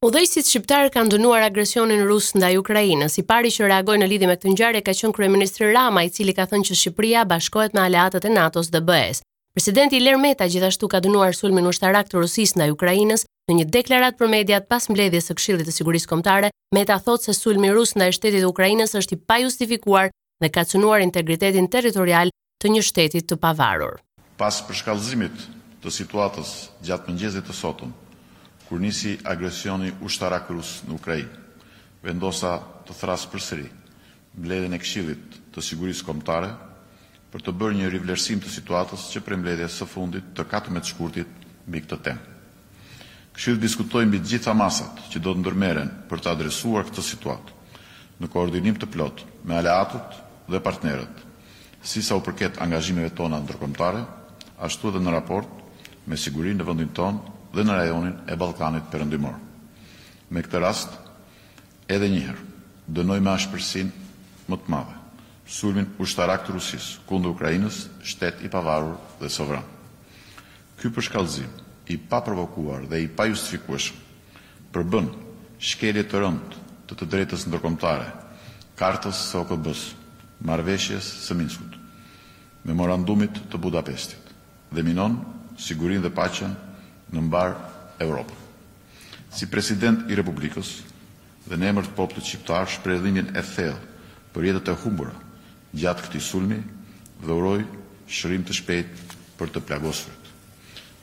Udhëheqësit shqiptarë kanë dënuar agresionin rus ndaj Ukrainës. I pari që reagoi në lidhje me këtë ngjarje ka qenë kryeministri Rama, i cili ka thënë që Shqipëria bashkohet me aleatët e NATO-s dhe BE-s. Presidenti Ilir Meta gjithashtu ka dënuar sulmin ushtarak të Rusisë ndaj Ukrainës, Në një deklaratë për mediat pas mbledhjes së Këshillit të Sigurisë Kombëtare, Meta thotë se sulmi rus ndaj shtetit të Ukrainës është i pajustifikuar dhe ka cënuar integritetin territorial të një shteti të pavarur. Pas përshkallëzimit të situatës gjatë mëngjesit të sotëm, kur nisi agresioni ushtarak rus në Ukrainë, vendosa të thërras përsëri mbledhjen e Këshillit të Sigurisë Kombëtare për të bërë një rivlerësim të situatës që prej mbledhjes së fundit të katërmbëdhjetë shkurtit mbi këtë temë. Këshilli diskutoi mbi të gjitha masat që do të ndërmerren për të adresuar këtë situatë, në koordinim të plotë me aleatët dhe partnerët, si sa u përket angazhimeve tona ndërkombëtare, ashtu edhe në raport me sigurinë në vendin tonë dhe në rajonin e Ballkanit Perëndimor. Me këtë rast, Edhe një herë, dënoj me ashpërsinë më të madhe sulmin ushtarak të Rusisë kundër Ukrainës, shtet i pavarur dhe sovran. Ky përshkallëzim i paprovokuar dhe i pajustifikueshëm përbën shkelje të rëndë të të drejtës ndërkombëtare, Kartës së OKB-së, Marrëveshjes së Minskut, Memorandumit të Budapestit dhe minon sigurinë dhe paqen në mbarë Europën. Si President i Republikës dhe në emër të popullit shqiptar shpreh dhimbjen e thellë për jetët e humbura gjatë këtij sulmi dhe uroj shërim të shpejtë për të plagosurit.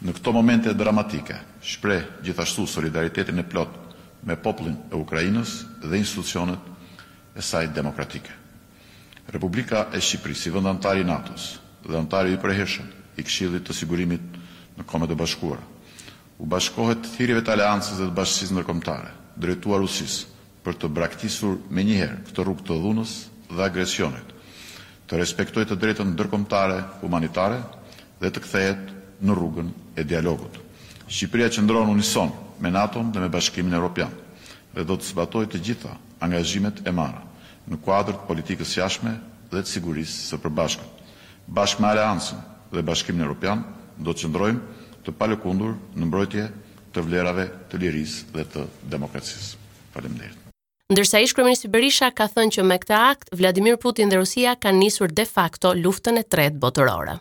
Në këto momente dramatike shpreh gjithashtu solidaritetin e plotë me popullin e Ukrainës dhe institucionet e saj demokratike. Republika e Shqipërisë, si vend anëtar i NATO-s dhe anëtar jo i përhershëm i Këshillit të Sigurimit në Kombet e Bashkuara, u bashkohet thirrjeve të Aleancës dhe të bashkësisë ndërkombëtare, drejtuar Rusisë, për të braktisur menjëherë këtë rrugë të dhunës dhe agresionit, të respektojë të drejtën ndërkombëtare humanitare dhe të kthehet në rrugën e dialogut. Shqipëria qëndron unison me NATO-n dhe me Bashkimin Europian dhe do të zbatojë të gjitha angazhimet e marra në kuadër të politikës së jashtme dhe të sigurisë së përbashkët. Bashkë me Aleancën dhe Bashkimin Europian, do të qëndrojmë të palëkundur në mbrojtje të vlerave të lirisë dhe të demokracisë. Faleminderit. Ndërsa ish-kryeministri Berisha ka thënë që me këtë akt, Vladimir Putin dhe Rusia kanë nisur de facto Luftën e Tretë Botërore.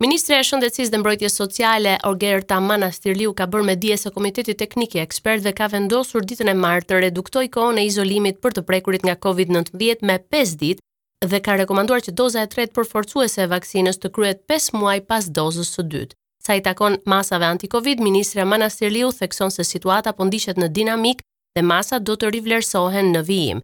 Ministrja e Shëndetësisë dhe Mbrojtjes Sociale, Ogerta Manastirliu ka bërë me dije se Komiteti Teknik i Ekspertëve ka vendosur ditën e martë të reduktojë kohën e izolimit për të prekurit nga COVID-19 me 5 ditë dhe ka rekomanduar që doza e tretë përforcuese e vaksinës të kryhet 5 muaj pas dozës së dytë. Sa i takon masave anti-Covid, ministrja Manastirliu thekson se situata po ndiqet në dinamikë dhe masat do të rivlerësohen në vijim.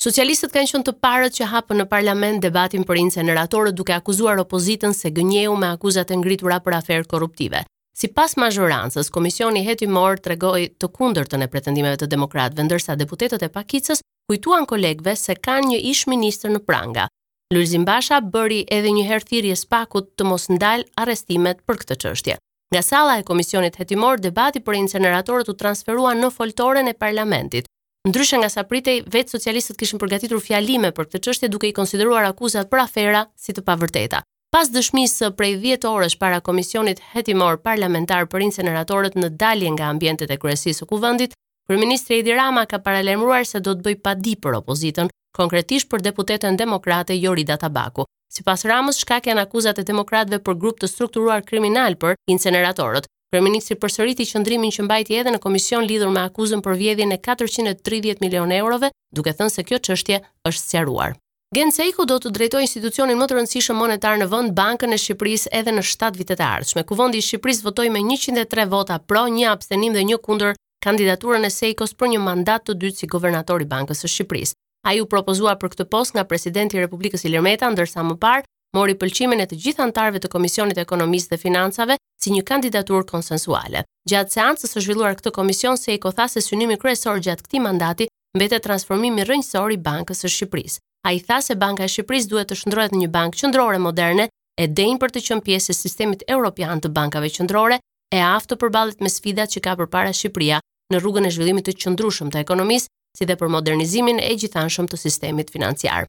Socialistët kanë qenë të parët që hapën në parlament debatin për inceneratorët duke akuzuar opozitën se gënjeu me akuzat e ngritura për aferë korruptive. Sipas mazhorancës, komisioni hetimor tregoi të kundërtën e pretendimeve të demokratëve, ndërsa deputetët e pakicës kujtuan kolegëve se kanë një ish-ministër në pranga. Lulzim Basha bëri edhe një herë thirrje SPAK-ut të mos ndalë arrestimet për këtë çështje. Nga salla e komisionit hetimor, debati për inceneratorët u transferua në foltoren e parlamentit, Ndryshe nga sa pritej, vetë socialistët kishin përgatitur fjalime për këtë çështje duke i konsideruar akuzat për afera si të pavërteta. Pas dëshmisë së prej 10 orësh para Komisionit Hetimor Parlamentar për inceneratorët në dalje nga ambientet e kryesisë së Kuvendit, kryeministri Edi Rama ka paralajmëruar se do të bëjë padi për opozitën, konkretisht për deputeten demokrate Jorida Tabaku. Sipas Ramës, shkak janë akuzat e demokratëve për grup të strukturuar kriminal për inceneratorët. Kryeministri përsëriti qëndrimin që mbajti edhe në komision lidhur me akuzën për vjedhjen e 430 milionë eurove, duke thënë se kjo çështje është sqaruar. Gent Sejko do të drejtojë institucionin më të rëndësishëm monetar në vend, Bankën e Shqipërisë, edhe në 7 vitet e ardhshme. Kuvendi i Shqipërisë votoi me 103 vota pro, një abstenim dhe një kundër kandidaturën e Sejkos për një mandat të dytë si guvernator i Bankës së Shqipërisë. Ai u propozua për këtë post nga presidenti i Republikës Ilir Meta, ndërsa më parë mori pëlqimin e të gjithë anëtarëve të Komisionit të Ekonomisë dhe Financave, si një kandidaturë konsensuale. Gjatë seancës së zhvilluar këtë komision Sejko tha se synimi kryesor gjatë këtij mandati mbetet transformimi rrënjësor i Bankës së Shqipërisë. Ai tha se Banka e Shqipërisë duhet të shndërrohet në një bankë qendrore moderne e denjë për të qenë pjesë e sistemit europian të bankave qendrore, e aftë të përballet me sfidat që ka përpara Shqipëria në rrugën e zhvillimit të qëndrueshëm të ekonomisë, si dhe për modernizimin e gjithanshëm të sistemit financiar.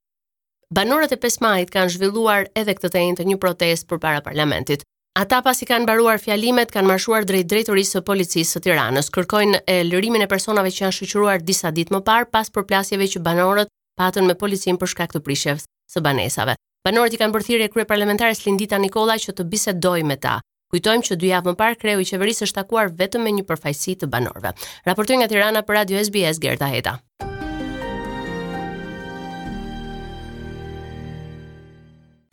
Banorët e Pesë Majit kanë zhvilluar edhe këtë të enjte një protestë përpara parlamentit. Ata pasi kanë mbaruar fjalimet, kanë marshuar drejt drejtorisë së policisë së Tiranës. Kërkojnë lirimin e personave që janë shoqëruar disa ditë më parë pas përplasjeve që banorët patën me policinë për shkak të prishjes së banesave. Banorët i kanë bërë thirrje kryeparlamentares Lindita Nikolla që të bisedojë me ta. Kujtojmë që dy javë më parë kreu i qeverisë është takuar vetëm me një përfaqësi të banorëve. Raportoi nga Tirana për Radio SBS Gerta Heta.